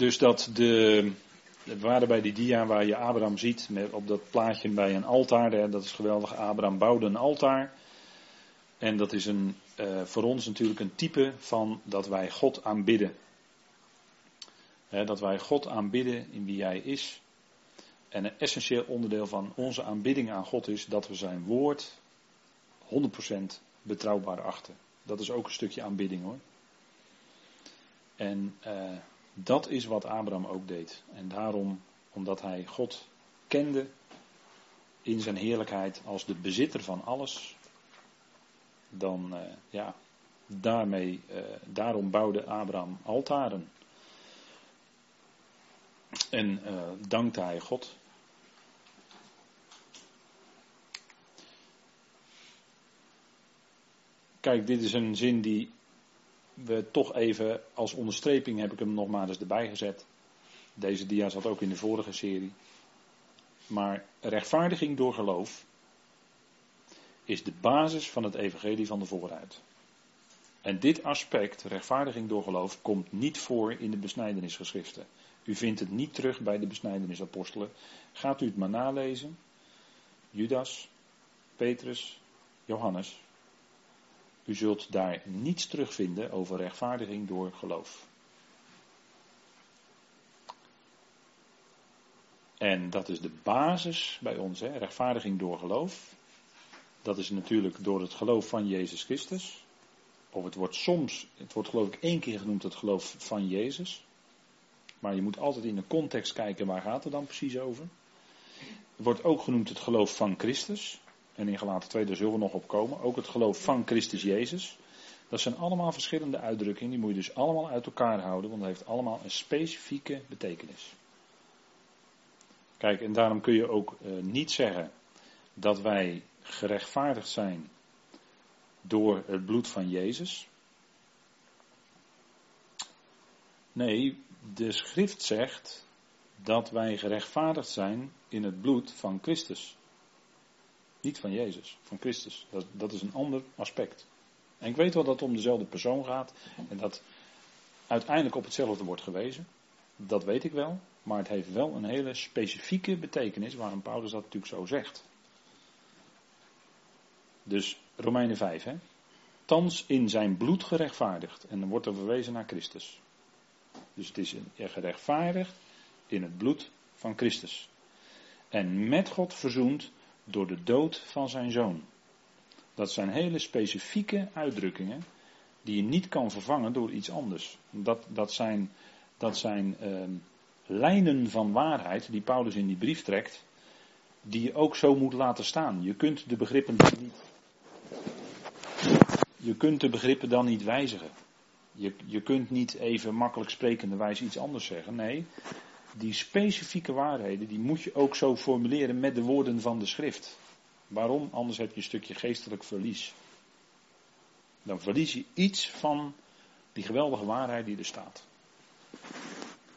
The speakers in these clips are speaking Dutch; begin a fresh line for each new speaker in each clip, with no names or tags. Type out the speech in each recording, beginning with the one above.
Dus dat de, we waren bij die dia waar je Abraham ziet, met op dat plaatje bij een altaar, dat is geweldig. Abraham bouwde een altaar. En dat is een, uh, voor ons natuurlijk een type van dat wij God aanbidden. Dat wij God aanbidden in wie Hij is. En een essentieel onderdeel van onze aanbidding aan God is dat we Zijn woord 100% betrouwbaar achten. Dat is ook een stukje aanbidding hoor. En uh, dat is wat Abraham ook deed. En daarom, omdat hij God kende in zijn heerlijkheid als de bezitter van alles, dan uh, ja, daarmee, uh, daarom bouwde Abraham altaren. En uh, dankte hij God. Kijk, dit is een zin die we toch even als onderstreping heb ik hem nog maar eens erbij gezet. Deze dia zat ook in de vorige serie. Maar rechtvaardiging door geloof is de basis van het evangelie van de vooruit. En dit aspect, rechtvaardiging door geloof, komt niet voor in de besnijdenisgeschriften. U vindt het niet terug bij de besnijdenisapostelen. Gaat u het maar nalezen. Judas, Petrus, Johannes. U zult daar niets terugvinden over rechtvaardiging door geloof. En dat is de basis bij ons, hè? rechtvaardiging door geloof. Dat is natuurlijk door het geloof van Jezus Christus. Of het wordt soms, het wordt geloof ik één keer genoemd het geloof van Jezus. Maar je moet altijd in de context kijken waar gaat het dan precies over. Het wordt ook genoemd het geloof van Christus. En in Galaten 2, daar zullen we nog op komen. Ook het geloof van Christus Jezus. Dat zijn allemaal verschillende uitdrukkingen. Die moet je dus allemaal uit elkaar houden. Want het heeft allemaal een specifieke betekenis. Kijk, en daarom kun je ook uh, niet zeggen dat wij gerechtvaardigd zijn door het bloed van Jezus. Nee, de schrift zegt dat wij gerechtvaardigd zijn in het bloed van Christus. Niet van Jezus, van Christus. Dat, dat is een ander aspect. En ik weet wel dat het om dezelfde persoon gaat en dat uiteindelijk op hetzelfde wordt gewezen. Dat weet ik wel, maar het heeft wel een hele specifieke betekenis waarom Paulus dat natuurlijk zo zegt. Dus Romeinen 5, hè. Thans in zijn bloed gerechtvaardigd. En dan wordt er verwezen naar Christus. Dus het is gerechtvaardigd in het bloed van Christus. En met God verzoend door de dood van zijn zoon. Dat zijn hele specifieke uitdrukkingen die je niet kan vervangen door iets anders. Dat, dat zijn, dat zijn uh, lijnen van waarheid die Paulus in die brief trekt, die je ook zo moet laten staan. Je kunt de begrippen dan niet. Je kunt de begrippen dan niet wijzigen. Je, je kunt niet even makkelijk sprekende wijze iets anders zeggen. Nee, die specifieke waarheden, die moet je ook zo formuleren met de woorden van de schrift. Waarom? Anders heb je een stukje geestelijk verlies. Dan verlies je iets van die geweldige waarheid die er staat.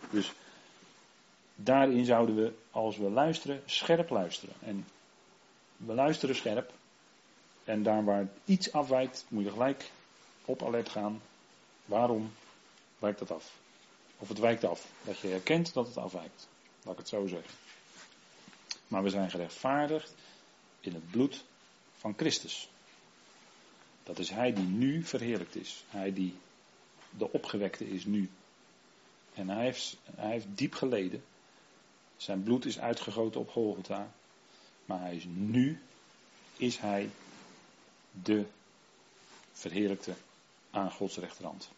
Dus daarin zouden we, als we luisteren, scherp luisteren. En we luisteren scherp. En daar waar iets afwijkt, moet je gelijk op alert gaan. Waarom wijkt dat af? Of het wijkt af. Dat je herkent dat het afwijkt. Laat ik het zo zeggen. Maar we zijn gerechtvaardigd in het bloed van Christus. Dat is Hij die nu verheerlijkt is. Hij die de opgewekte is nu. En hij heeft, hij heeft diep geleden. Zijn bloed is uitgegoten op Golgotha. Maar hij is nu, is hij de verheerlijkte aan Gods rechterhand.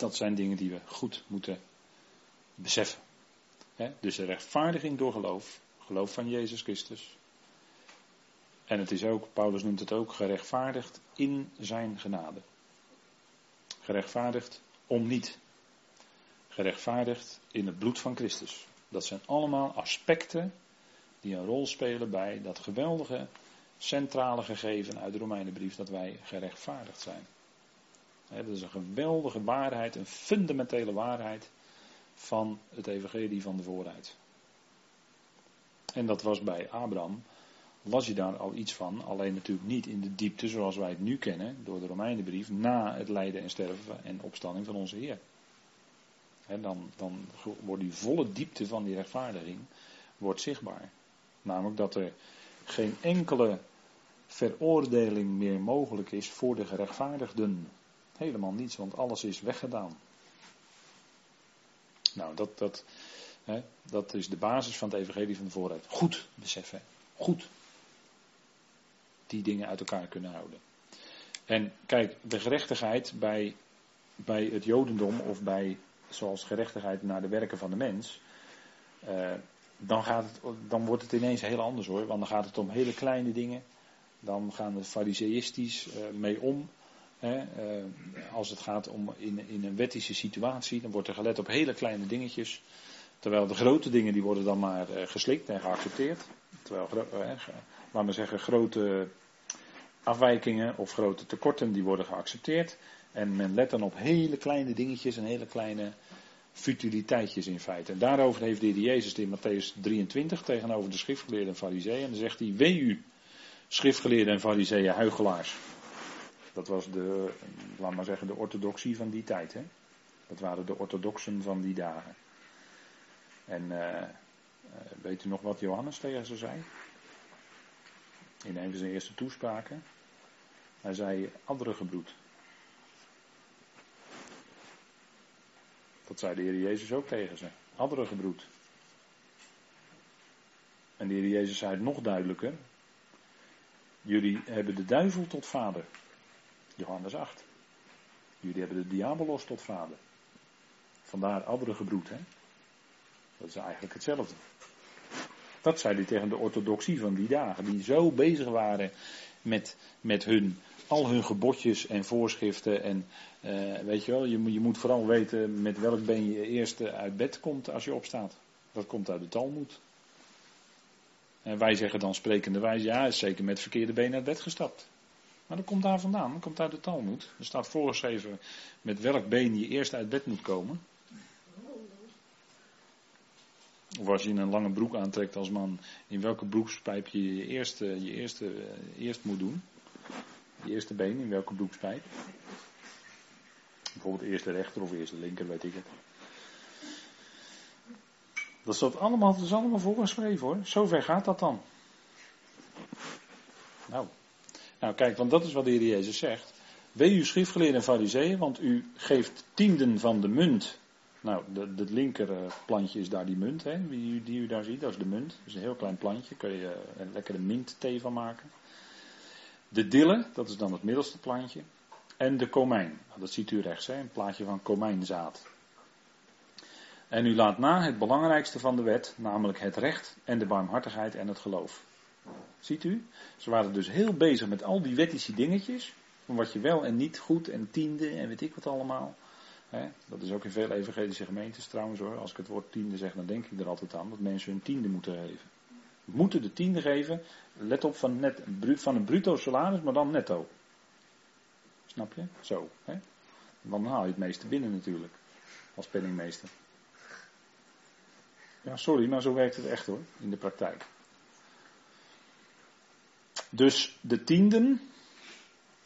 Dat zijn dingen die we goed moeten beseffen. dus de rechtvaardiging door geloof, geloof van Jezus Christus. En het is ook, Paulus noemt het ook, gerechtvaardigd in zijn genade. Gerechtvaardigd om niet. Gerechtvaardigd in het bloed van Christus. Dat zijn allemaal aspecten die een rol spelen bij dat geweldige centrale gegeven uit de Romeinenbrief dat wij gerechtvaardigd zijn dat is een geweldige waarheid, een fundamentele waarheid van het evangelie van de vooruit. En dat was bij Abraham, las je daar al iets van, alleen natuurlijk niet in de diepte zoals wij het nu kennen, door de Romeinenbrief, na het lijden en sterven en opstanding van onze Heer. dan, dan wordt die volle diepte van die rechtvaardiging wordt zichtbaar. Namelijk dat er geen enkele veroordeling meer mogelijk is voor de gerechtvaardigden. Helemaal niets, want alles is weggedaan. Nou, dat, dat, hè, dat is de basis van het evangelie van de vooruit. Goed beseffen. Goed. Die dingen uit elkaar kunnen houden. En kijk, de gerechtigheid bij, bij het Jodendom of bij, zoals gerechtigheid naar de werken van de mens. Eh, dan, gaat het, dan wordt het ineens heel anders hoor. Want dan gaat het om hele kleine dingen. Dan gaan we fariseïstisch uh, mee om. Uh, als het gaat om in, in een wettische situatie, dan wordt er gelet op hele kleine dingetjes. Terwijl de grote dingen die worden dan maar uh, geslikt en geaccepteerd. Terwijl, laat maar zeggen, grote afwijkingen of grote tekorten die worden geaccepteerd. En men let dan op hele kleine dingetjes en hele kleine futiliteitjes in feite. En daarover heeft de heer Jezus in Matthäus 23 tegenover de schriftgeleerden en fariseeën. En dan zegt hij, wee u, schriftgeleerden en fariseeën, huigelaars. Dat was de, laat maar zeggen, de orthodoxie van die tijd. Hè? Dat waren de orthodoxen van die dagen. En uh, weet u nog wat Johannes tegen ze zei? In een van zijn eerste toespraken. Hij zei andere gebroed. Dat zei de Heer Jezus ook tegen ze. Andere gebroed. En de Heer Jezus zei het nog duidelijker. Jullie hebben de duivel tot vader. Johannes 8. Jullie hebben de diabolos tot vader. Vandaar andere gebroed, hè? Dat is eigenlijk hetzelfde. Dat zei hij tegen de orthodoxie van die dagen, die zo bezig waren met, met hun, al hun gebodjes en voorschriften. En uh, weet je wel, je, je moet vooral weten met welk been je eerst uit bed komt als je opstaat. Dat komt uit de Talmud. En wij zeggen dan sprekende wijze, ja, is zeker met verkeerde been uit bed gestapt. Maar dat komt daar vandaan, dat komt uit de Talmud. Er staat voorgeschreven met welk been je eerst uit bed moet komen. Of als je een lange broek aantrekt als man, in welke broekspijp je je eerste, je eerste uh, eerst moet doen. Je eerste been, in welke broekspijp. Bijvoorbeeld eerste rechter of eerste linker, weet ik het. Dat staat allemaal, dat is allemaal voorgeschreven hoor. Zover gaat dat dan. Nou. Nou, kijk, want dat is wat de Heer Jezus zegt. Wee u schriftgeleerden en fariseeën, want u geeft tienden van de munt nou, het linker eh, plantje is daar die munt, hè, die, die u daar ziet, dat is de munt. Dat is een heel klein plantje, kun je eh, een lekkere mintthee van maken. De dille, dat is dan het middelste plantje. En de komijn, nou, dat ziet u rechts, hè, een plaatje van komijnzaad. En u laat na het belangrijkste van de wet, namelijk het recht en de barmhartigheid en het geloof. Ziet u? Ze waren dus heel bezig met al die wettische dingetjes, van wat je wel en niet goed en tiende en weet ik wat allemaal. Dat is ook in veel evangelische gemeentes trouwens hoor. Als ik het woord tiende zeg, dan denk ik er altijd aan dat mensen hun tiende moeten geven. Moeten de tiende geven, let op van, net, van een bruto salaris, maar dan netto. Snap je? Zo. Hè? Dan haal je het meeste binnen natuurlijk, als penningmeester. Ja, sorry, maar zo werkt het echt hoor, in de praktijk. Dus de tienden,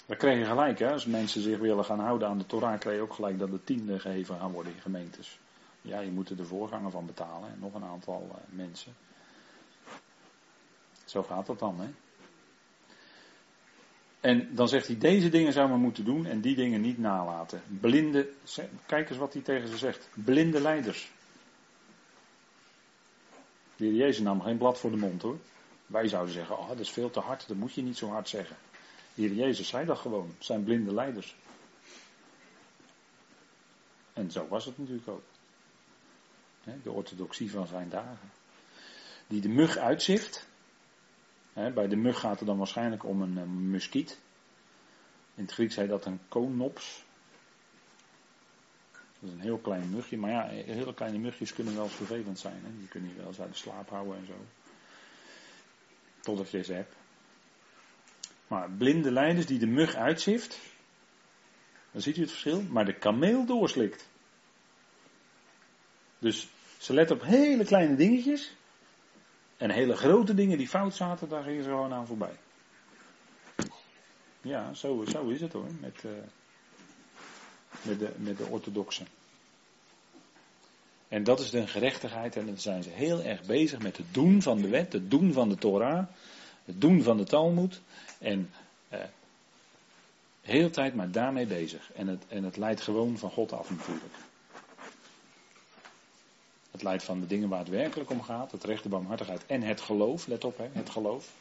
dan krijg je gelijk, hè? als mensen zich willen gaan houden aan de Torah, krijg je ook gelijk dat de tiende gegeven gaan worden in gemeentes. Ja, je moet er de voorganger van betalen en nog een aantal uh, mensen. Zo gaat dat dan, hè? En dan zegt hij, deze dingen zou men moeten doen en die dingen niet nalaten. Blinde, kijk eens wat hij tegen ze zegt. Blinde leiders. De heer Jezus nam geen blad voor de mond hoor. Wij zouden zeggen, oh dat is veel te hard, dat moet je niet zo hard zeggen. Hier Jezus zei dat gewoon. zijn blinde leiders. En zo was het natuurlijk ook. De orthodoxie van zijn dagen. Die de mug uitzicht. Bij de mug gaat het dan waarschijnlijk om een muskiet. In het Grieks heet dat een konops. Dat is een heel klein mugje. Maar ja, hele kleine mugjes kunnen wel vervelend zijn. Hè? Die kunnen je wel eens uit de slaap houden en zo. Totdat je ze hebt. Maar blinde leiders die de mug uitzift, dan ziet u het verschil, maar de kameel doorslikt. Dus ze let op hele kleine dingetjes. En hele grote dingen die fout zaten, daar gingen ze gewoon aan voorbij. Ja, zo, zo is het hoor, met, uh, met, de, met de orthodoxen. En dat is de gerechtigheid. En dan zijn ze heel erg bezig met het doen van de wet, het doen van de Torah, het doen van de Talmud. En eh, heel tijd maar daarmee bezig. En het, en het leidt gewoon van God af natuurlijk. Het leidt van de dingen waar het werkelijk om gaat, het recht, de barmhartigheid en het geloof, let op hè, het geloof.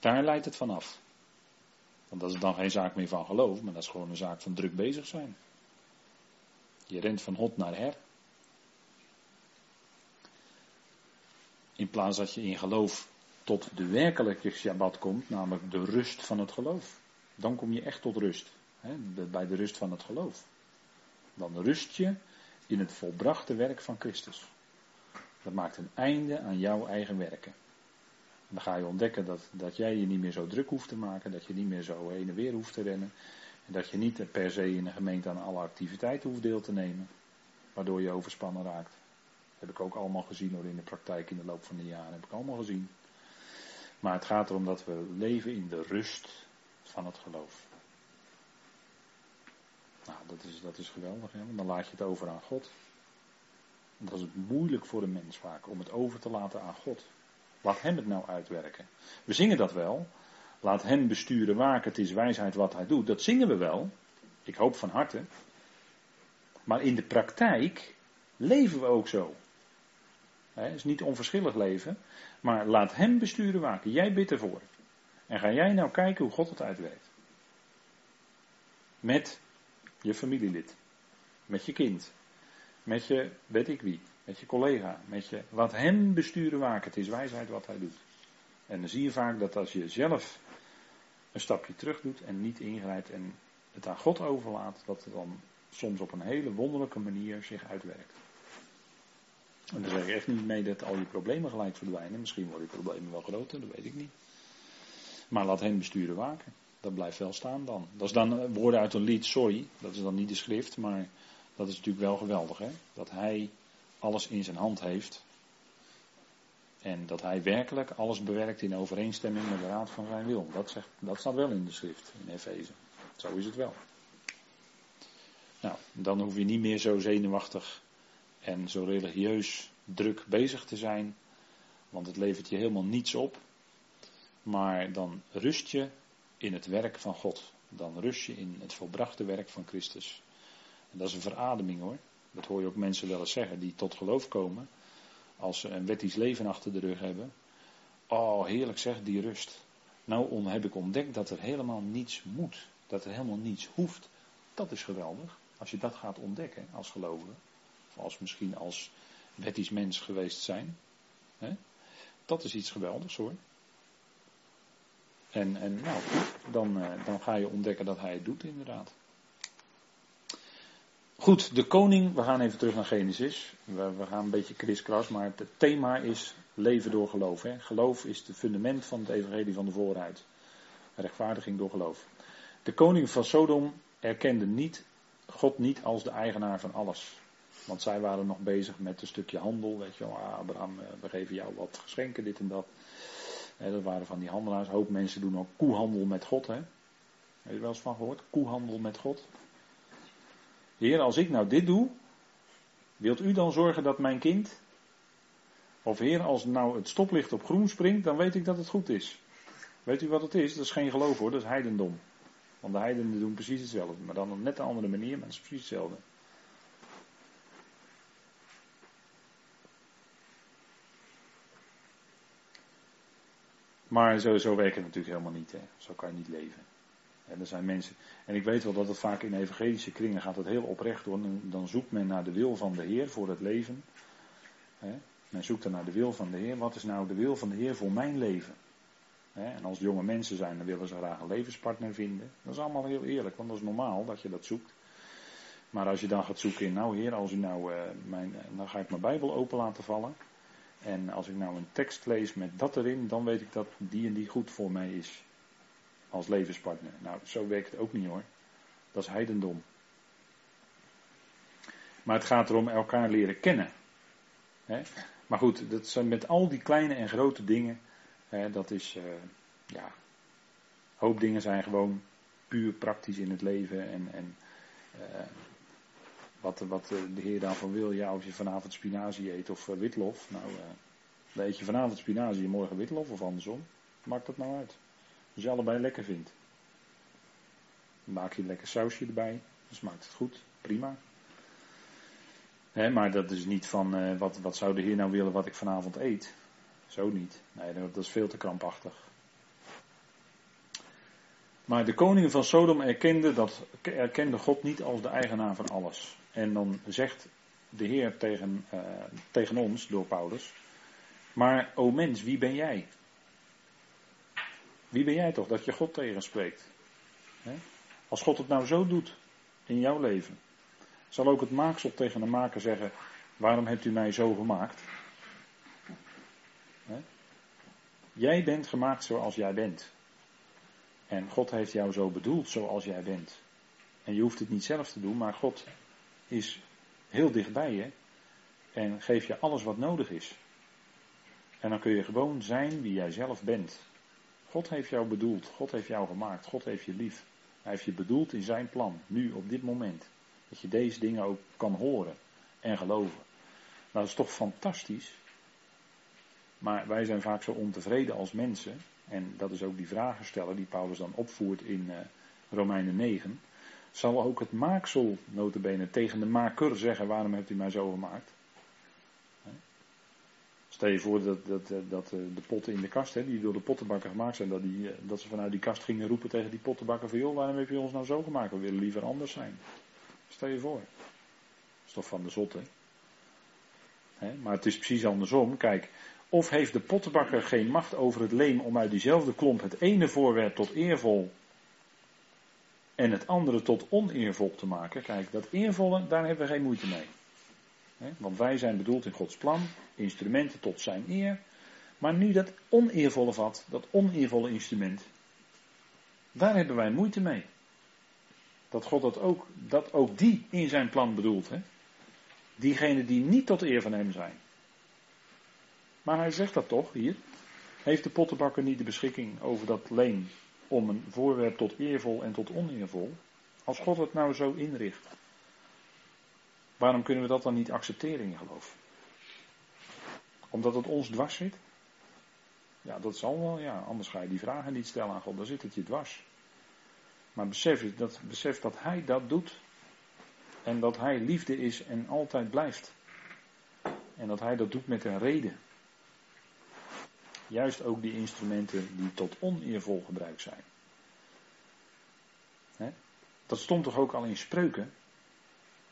Daar leidt het vanaf. Want dat is dan geen zaak meer van geloof, maar dat is gewoon een zaak van druk bezig zijn. Je rent van hot naar her. In plaats dat je in geloof tot de werkelijke Shabbat komt, namelijk de rust van het geloof. Dan kom je echt tot rust. Hè, bij de rust van het geloof. Dan rust je in het volbrachte werk van Christus. Dat maakt een einde aan jouw eigen werken. En dan ga je ontdekken dat, dat jij je niet meer zo druk hoeft te maken, dat je niet meer zo heen en weer hoeft te rennen. En dat je niet per se in een gemeente aan alle activiteiten hoeft deel te nemen, waardoor je overspannen raakt. Heb ik ook allemaal gezien hoor in de praktijk in de loop van de jaren, heb ik allemaal gezien. Maar het gaat erom dat we leven in de rust van het geloof. Nou, dat is, dat is geweldig, hè? want dan laat je het over aan God. Dat is moeilijk voor een mens vaak, om het over te laten aan God. Laat hem het nou uitwerken. We zingen dat wel. Laat hem besturen, waken, het is wijsheid wat hij doet. Dat zingen we wel. Ik hoop van harte. Maar in de praktijk leven we ook zo. Het is niet onverschillig leven. Maar laat hem besturen, waken. Jij bidt ervoor. En ga jij nou kijken hoe God het uitwerkt. Met je familielid. Met je kind. Met je, weet wie. Met je collega. Met je, wat hem besturen waken. Het is wijsheid wat hij doet. En dan zie je vaak dat als je zelf een stapje terug doet en niet ingrijpt en het aan God overlaat, dat het dan soms op een hele wonderlijke manier zich uitwerkt. En dan zeg ik echt niet mee dat al je problemen gelijk verdwijnen. Misschien worden je problemen wel groter, dat weet ik niet. Maar laat hem besturen waken. Dat blijft wel staan dan. Dat is dan woorden uit een lied, sorry. Dat is dan niet de schrift, maar dat is natuurlijk wel geweldig. Hè? Dat hij alles in zijn hand heeft. En dat hij werkelijk alles bewerkt in overeenstemming met de raad van zijn wil. Dat, zegt, dat staat wel in de schrift, in Efeze. Zo is het wel. Nou, dan hoef je niet meer zo zenuwachtig en zo religieus druk bezig te zijn. Want het levert je helemaal niets op. Maar dan rust je in het werk van God. Dan rust je in het volbrachte werk van Christus. En dat is een verademing hoor. Dat hoor je ook mensen wel eens zeggen die tot geloof komen. Als ze een wettisch leven achter de rug hebben. Oh, heerlijk zeg, die rust. Nou heb ik ontdekt dat er helemaal niets moet. Dat er helemaal niets hoeft. Dat is geweldig. Als je dat gaat ontdekken als gelovige. Als misschien als wettisch mens geweest zijn. Hè? Dat is iets geweldigs hoor. En, en nou, dan, eh, dan ga je ontdekken dat hij het doet inderdaad. Goed, de koning, we gaan even terug naar Genesis. We, we gaan een beetje kriskras, maar het thema is leven door geloof. Hè. Geloof is het fundament van het evangelie van de vooruit. Rechtvaardiging door geloof. De koning van Sodom erkende niet, God niet als de eigenaar van alles. Want zij waren nog bezig met een stukje handel. Weet je wel, ah, Abraham, eh, we geven jou wat geschenken, dit en dat. dat waren van die handelaars. Hoop mensen doen ook koehandel met God. Hè. Heb je wel eens van gehoord? Koehandel met God. Heer, als ik nou dit doe, wilt u dan zorgen dat mijn kind. Of Heer, als nou het stoplicht op groen springt, dan weet ik dat het goed is. Weet u wat het is? Dat is geen geloof hoor, dat is heidendom. Want de heidenen doen precies hetzelfde, maar dan op net een andere manier, maar het is precies hetzelfde. Maar zo, zo werkt het natuurlijk helemaal niet. Hè. Zo kan je niet leven. En er zijn mensen, en ik weet wel dat het vaak in evangelische kringen gaat het heel oprecht door. Dan zoekt men naar de wil van de Heer voor het leven. Men zoekt er naar de wil van de Heer. Wat is nou de wil van de Heer voor mijn leven? En als jonge mensen zijn, dan willen ze graag een levenspartner vinden. Dat is allemaal heel eerlijk, want dat is normaal dat je dat zoekt. Maar als je dan gaat zoeken in, nou Heer, als u nou, uh, mijn, eh, dan ga ik mijn Bijbel open laten vallen. En als ik nou een tekst lees met dat erin, dan weet ik dat die en die goed voor mij is als levenspartner. Nou, zo werkt het ook niet hoor. Dat is heidendom. Maar het gaat erom elkaar leren kennen. Maar goed, dat met al die kleine en grote dingen, dat is, uh, ja, hoop dingen zijn gewoon puur praktisch in het leven. En, en uh, wat, wat de Heer daarvan wil, ja, of je vanavond spinazie eet of witlof. Nou, dan eet je vanavond spinazie en morgen witlof of andersom. Maakt dat nou uit? Als je allebei lekker vindt. Maak je een lekker sausje erbij. Dan smaakt het goed. Prima. maar dat is niet van wat, wat zou de Heer nou willen wat ik vanavond eet. Zo niet. Nee, dat is veel te krampachtig. Maar de koningen van Sodom erkenden, dat, erkenden God niet als de eigenaar van alles. En dan zegt de Heer tegen, uh, tegen ons, door Paulus. Maar, o mens, wie ben jij? Wie ben jij toch dat je God tegenspreekt? Als God het nou zo doet in jouw leven, zal ook het maaksel tegen de maker zeggen: Waarom hebt u mij zo gemaakt? Jij bent gemaakt zoals jij bent. En God heeft jou zo bedoeld zoals jij bent. En je hoeft het niet zelf te doen, maar God is heel dichtbij je en geeft je alles wat nodig is. En dan kun je gewoon zijn wie jij zelf bent. God heeft jou bedoeld, God heeft jou gemaakt, God heeft je lief. Hij heeft je bedoeld in zijn plan, nu op dit moment. Dat je deze dingen ook kan horen en geloven. Nou, dat is toch fantastisch. Maar wij zijn vaak zo ontevreden als mensen. En dat is ook die vragen stellen die Paulus dan opvoert in uh, Romeinen 9. Zal ook het maaksel, notabene, tegen de maker zeggen, waarom hebt u mij zo gemaakt? Stel je voor dat, dat, dat eh, de potten in de kast, hè, die door de pottenbakker gemaakt zijn, dat, die, eh, dat ze vanuit die kast gingen roepen tegen die pottenbakker van joh, waarom heb je ons nou zo gemaakt? We willen liever anders zijn. Stel je voor. Toch van de zotte. Maar het is precies andersom. Kijk, of heeft de pottenbakker geen macht over het leem om uit diezelfde klomp het ene voorwerp tot eervol en het andere tot oneervol te maken? Kijk, dat eervolle, daar hebben we geen moeite mee. Want wij zijn bedoeld in Gods plan, instrumenten tot zijn eer. Maar nu dat oneervolle vat, dat oneervolle instrument, daar hebben wij moeite mee. Dat God dat ook, dat ook die in zijn plan bedoelt. Hè? Diegenen die niet tot eer van hem zijn. Maar hij zegt dat toch hier. Heeft de pottenbakker niet de beschikking over dat leen om een voorwerp tot eervol en tot oneervol? Als God het nou zo inricht. Waarom kunnen we dat dan niet accepteren in geloof? Omdat het ons dwars zit? Ja, dat zal wel, ja. Anders ga je die vragen niet stellen aan God, dan zit het je dwars. Maar besef, dat, besef dat Hij dat doet. En dat Hij liefde is en altijd blijft. En dat Hij dat doet met een reden. Juist ook die instrumenten die tot oneervol gebruikt zijn. Dat stond toch ook al in spreuken?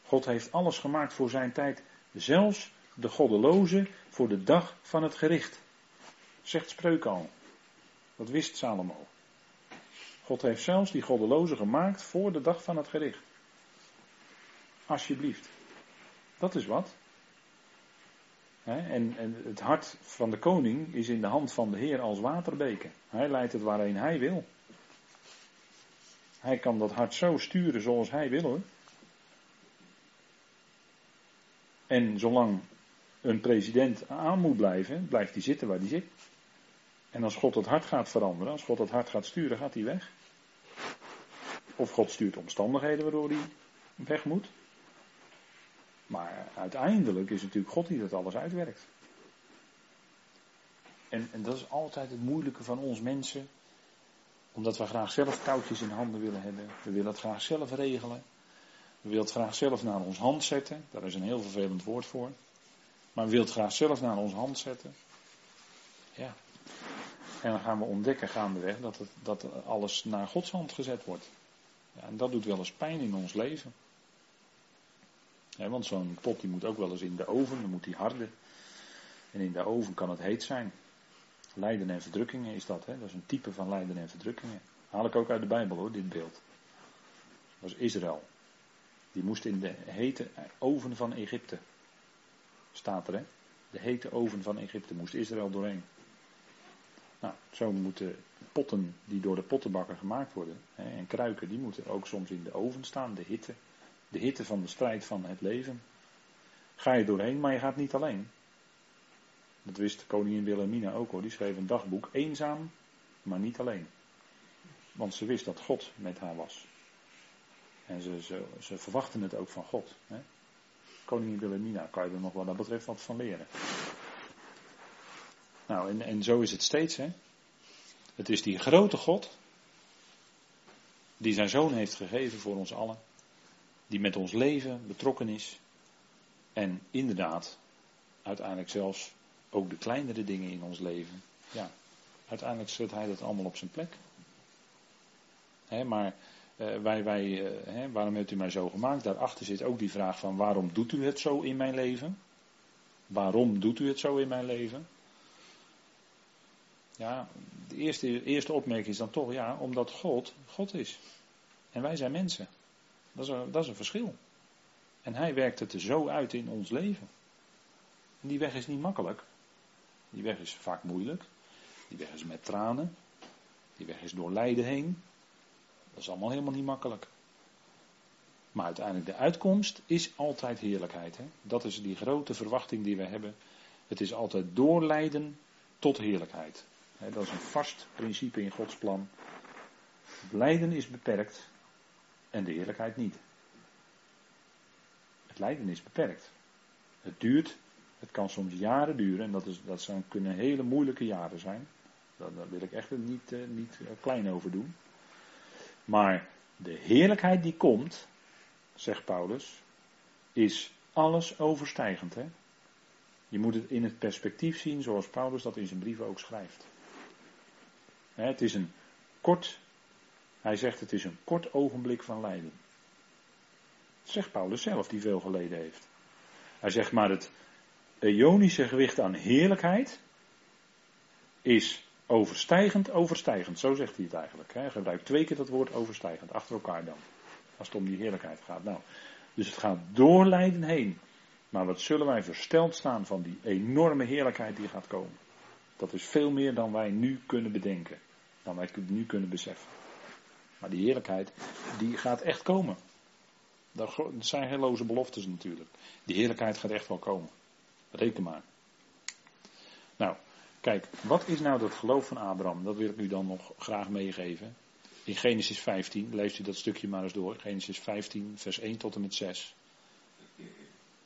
God heeft alles gemaakt voor zijn tijd, zelfs de goddeloze voor de dag van het gericht. Zegt spreuk al. Dat wist Salomo. God heeft zelfs die goddeloze gemaakt voor de dag van het gericht. Alsjeblieft. Dat is wat. En, en, het hart van de koning is in de hand van de Heer als waterbeken. Hij leidt het waarheen hij wil. Hij kan dat hart zo sturen zoals hij wil hoor. En zolang een president aan moet blijven, blijft hij zitten waar hij zit. En als God het hart gaat veranderen, als God het hart gaat sturen, gaat hij weg. Of God stuurt omstandigheden waardoor hij weg moet. Maar uiteindelijk is het natuurlijk God die dat alles uitwerkt. En, en dat is altijd het moeilijke van ons mensen. Omdat we graag zelf touwtjes in handen willen hebben. We willen het graag zelf regelen. We willen het graag zelf naar ons hand zetten. Daar is een heel vervelend woord voor. Maar we willen het graag zelf naar ons hand zetten. Ja. En dan gaan we ontdekken gaandeweg dat, het, dat alles naar Gods hand gezet wordt. Ja, en dat doet wel eens pijn in ons leven. Want zo'n pot die moet ook wel eens in de oven, dan moet die harden. En in de oven kan het heet zijn. Lijden en verdrukkingen is dat, hè? dat is een type van lijden en verdrukkingen. Haal ik ook uit de Bijbel hoor, dit beeld. Dat is Israël. Die moest in de hete oven van Egypte. Staat er, hè? De hete oven van Egypte moest Israël doorheen. Nou, zo moeten potten die door de pottenbakker gemaakt worden, en kruiken, die moeten ook soms in de oven staan, de hitte. De hitte van de strijd van het leven. Ga je doorheen, maar je gaat niet alleen. Dat wist koningin Wilhelmina ook hoor, die schreef een dagboek, eenzaam, maar niet alleen. Want ze wist dat God met haar was. En ze, ze, ze verwachten het ook van God. Hè? Koningin Wilhelmina, kan je er nog wat dat betreft wat van leren. Nou, en, en zo is het steeds, hè. Het is die grote God, die zijn zoon heeft gegeven voor ons allen, die met ons leven betrokken is en inderdaad, uiteindelijk zelfs ook de kleinere dingen in ons leven, ja, uiteindelijk zet hij dat allemaal op zijn plek. maar uh, wij, wij, uh, waarom heeft u mij zo gemaakt? Daarachter zit ook die vraag van waarom doet u het zo in mijn leven? Waarom doet u het zo in mijn leven? Ja, de eerste, eerste opmerking is dan toch, ja, omdat God God is. En wij zijn mensen. Dat is een, dat is een verschil. En hij werkt het er zo uit in ons leven. En die weg is niet makkelijk. Die weg is vaak moeilijk. Die weg is met tranen. Die weg is door lijden heen. Dat is allemaal helemaal niet makkelijk. Maar uiteindelijk de uitkomst is altijd heerlijkheid. Hè? Dat is die grote verwachting die we hebben. Het is altijd doorlijden tot heerlijkheid. Dat is een vast principe in Gods plan. Lijden is beperkt en de heerlijkheid niet. Het lijden is beperkt. Het duurt, het kan soms jaren duren en dat, is, dat zijn, kunnen hele moeilijke jaren zijn. Daar, wil ik echt niet, uh, niet uh, klein over doen. Maar de heerlijkheid die komt, zegt Paulus, is alles overstijgend. Hè? Je moet het in het perspectief zien zoals Paulus dat in zijn brieven ook schrijft. Het is een kort, hij zegt het is een kort ogenblik van lijden. Dat zegt Paulus zelf, die veel geleden heeft. Hij zegt maar het eonische gewicht aan heerlijkheid is overstijgend, overstijgend. Zo zegt hij het eigenlijk. Hij gebruikt twee keer dat woord overstijgend, achter elkaar dan. Als het om die heerlijkheid gaat. Nou, dus het gaat door lijden heen. Maar wat zullen wij versteld staan van die enorme heerlijkheid die gaat komen. Dat is veel meer dan wij nu kunnen bedenken. Dan wij nu kunnen beseffen. Maar die heerlijkheid, die gaat echt komen. Dat zijn heelloze beloftes natuurlijk. Die heerlijkheid gaat echt wel komen. Reken maar. Nou, kijk, wat is nou dat geloof van Abraham? Dat wil ik u dan nog graag meegeven. In Genesis 15, leest u dat stukje maar eens door. Genesis 15, vers 1 tot en met 6.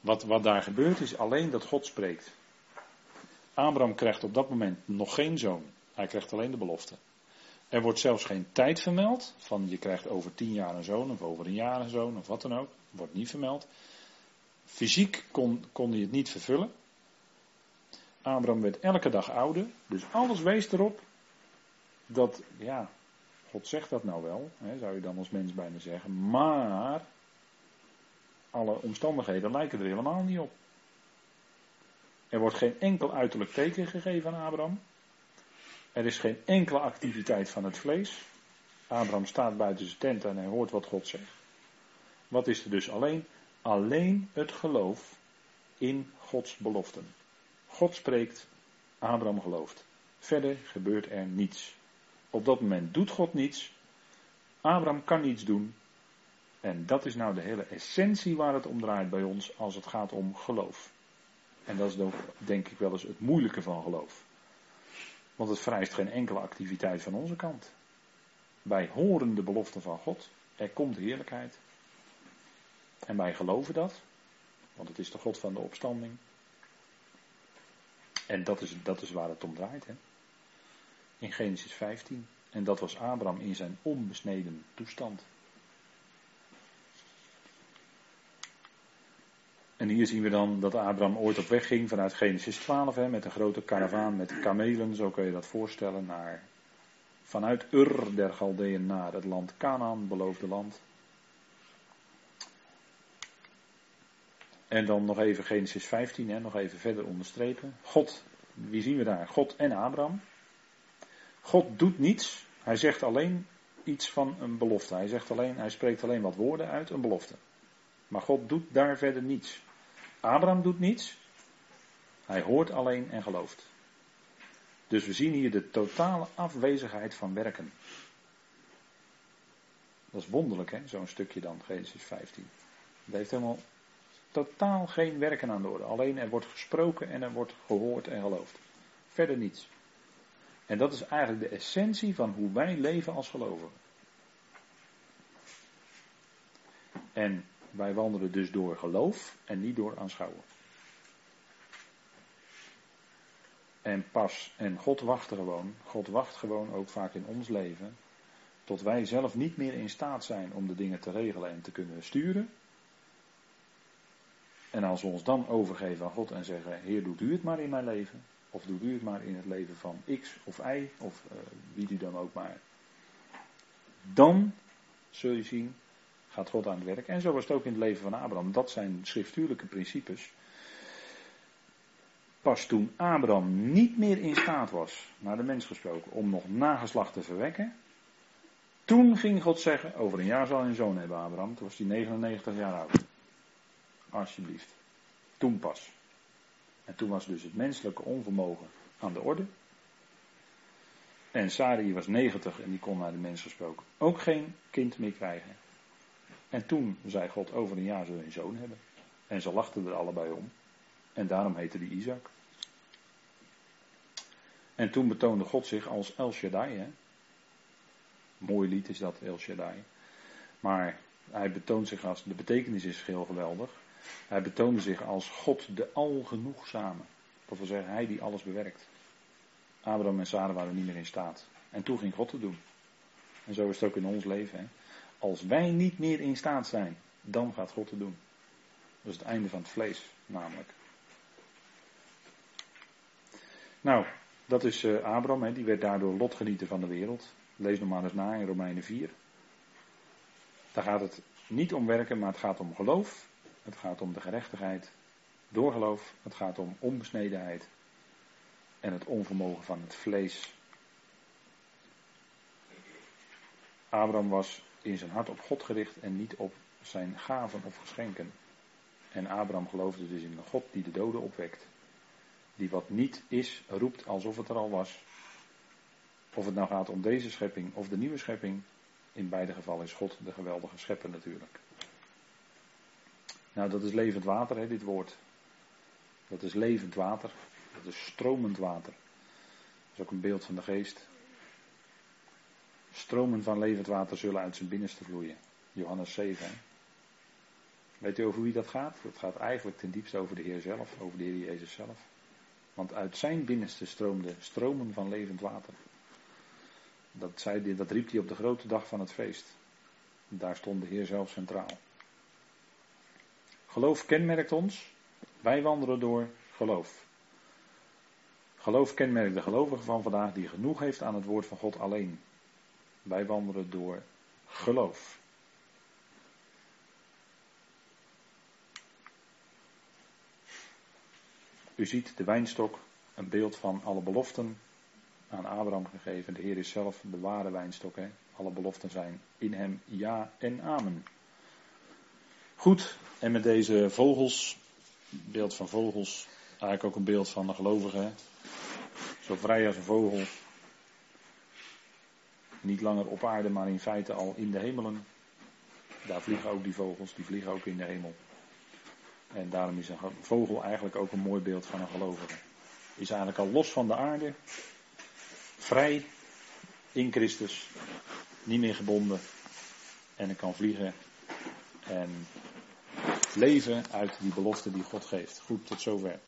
Wat, wat daar gebeurt is alleen dat God spreekt. Abraham krijgt op dat moment nog geen zoon. Hij krijgt alleen de belofte. Er wordt zelfs geen tijd vermeld. Van je krijgt over tien jaar een zoon of over een jaar een zoon of wat dan ook. Wordt niet vermeld. Fysiek kon, kon hij het niet vervullen. Abraham werd elke dag ouder. Dus alles wees erop dat, ja, God zegt dat nou wel, hè, zou je dan als mens bijna zeggen. Maar alle omstandigheden lijken er helemaal niet op. Er wordt geen enkel uiterlijk teken gegeven aan Abraham. Er is geen enkele activiteit van het vlees. Abraham staat buiten zijn tent en hij hoort wat God zegt. Wat is er dus alleen? Alleen het geloof in Gods beloften. God spreekt, Abraham gelooft. Verder gebeurt er niets. Op dat moment doet God niets. Abraham kan niets doen. En dat is nou de hele essentie waar het om draait bij ons als het gaat om geloof. En dat is ook, denk ik wel eens het moeilijke van geloof. Want het vereist geen enkele activiteit van onze kant. Wij horen de belofte van God. Er komt heerlijkheid. En wij geloven dat. Want het is de God van de opstanding. En dat is, dat is waar het om draait. Hè? In Genesis 15. En dat was Abraham in zijn onbesneden toestand. En hier zien we dan dat Abraham ooit op weg ging vanuit Genesis 12 hè, met een grote karavaan met kamelen, zo kun je dat voorstellen, naar, vanuit Ur der Galdeën naar het land Canaan, beloofde land. En dan nog even Genesis 15, hè, nog even verder onderstrepen. God, wie zien we daar? God en Abraham. God doet niets, hij zegt alleen iets van een belofte. Hij, zegt alleen, hij spreekt alleen wat woorden uit, een belofte. Maar God doet daar verder niets. Abraham doet niets. Hij hoort alleen en gelooft. Dus we zien hier de totale afwezigheid van werken. Dat is wonderlijk, hè, zo'n stukje dan, Genesis 15. Het heeft helemaal totaal geen werken aan de orde. Alleen er wordt gesproken en er wordt gehoord en geloofd. Verder niets. En dat is eigenlijk de essentie van hoe wij leven als gelovigen. En Wij wandelen dus door geloof en niet door aanschouwen. En pas, en God wacht gewoon, God wacht gewoon ook vaak in ons leven, tot wij zelf niet meer in staat zijn om de dingen te regelen en te kunnen sturen. En als we ons dan overgeven aan God en zeggen, Heer doet u het maar in mijn leven, of doet u het maar in het leven van X of Y, of uh, wie u dan ook maar. Dan zul je zien, gaat God aan het werk. En zo was het ook in het leven van Abraham. Dat zijn schriftuurlijke principes. Pas toen Abraham niet meer in staat was, naar de mens gesproken, om nog nageslacht te verwekken. Toen ging God zeggen, over een jaar zal je een zoon hebben Abraham. Toen was hij 99 jaar oud. Alsjeblieft. Toen pas. En toen was dus het menselijke onvermogen aan de orde. En Sari was 90 en die kon naar de mens gesproken ook geen kind meer krijgen. En toen zei God, over een jaar zullen een zoon hebben. En ze lachten er allebei om. En daarom heette die Isaac. En toen betoonde God zich als El Shaddai. Hè? Mooi lied is dat, El Shaddai. Maar hij betoont zich als, de betekenis is heel geweldig. Hij betoonde zich als God de algenoegzame. Dat wil zeggen, hij die alles bewerkt. Abraham en Sarah waren niet meer in staat. En toen ging God het doen. En zo is het ook in ons leven. Hè? Als wij niet meer in staat zijn, dan gaat God het doen. Dat is het einde van het vlees, namelijk. Nou, dat is uh, Abraham, hè, die werd daardoor lotgenieter van de wereld. Lees nog maar eens na in Romeinen 4. Daar gaat het niet om werken, maar het gaat om geloof. Het gaat om de gerechtigheid door geloof. Het gaat om onbesnedenheid. En het onvermogen van het vlees. Abraham was in zijn hart op God gericht en niet op zijn gaven of geschenken. En Abraham geloofde dus in een God die de doden opwekt die wat niet is, roept alsof het er al was. Of het nou gaat om deze schepping of de nieuwe schepping, in beide gevallen is God de geweldige schepper natuurlijk. Nou, dat is levend water, hè, dit woord. Dat is levend water. Dat is stromend water. Dat is ook een beeld van de geest. Stromen van levend water zullen uit zijn binnenste vloeien. Johannes 7. Hè. Weet u over wie dat gaat? Dat gaat eigenlijk ten diepste over de Heer zelf, over de Heer Jezus zelf. Want uit zijn binnenste stroomde stromen van levend water. Dat, zei, dat riep hij op de grote dag van het feest. Daar stond de Heer zelf centraal. Geloof kenmerkt ons. Wij wandelen door geloof. Geloof kenmerkt de gelovige van vandaag die genoeg heeft aan het woord van God alleen. Wij wandelen door geloof. U ziet de wijnstok, een beeld van alle beloften aan Abraham gegeven. De Heer is zelf de ware wijnstok. Hè? Alle beloften zijn in hem ja en amen. Goed, en met deze vogels, beeld van vogels, eigenlijk ook een beeld van de gelovige. Hè? Zo vrij als een vogel. Niet langer op aarde, maar in feite al in de hemelen. Daar vliegen ook die vogels, die vliegen ook in de hemel. En daarom is een vogel eigenlijk ook een mooi beeld van een gelovige. Is eigenlijk al los van de aarde, vrij in Christus, niet meer gebonden. En kan vliegen en leven uit die belofte die God geeft. Goed, tot zover.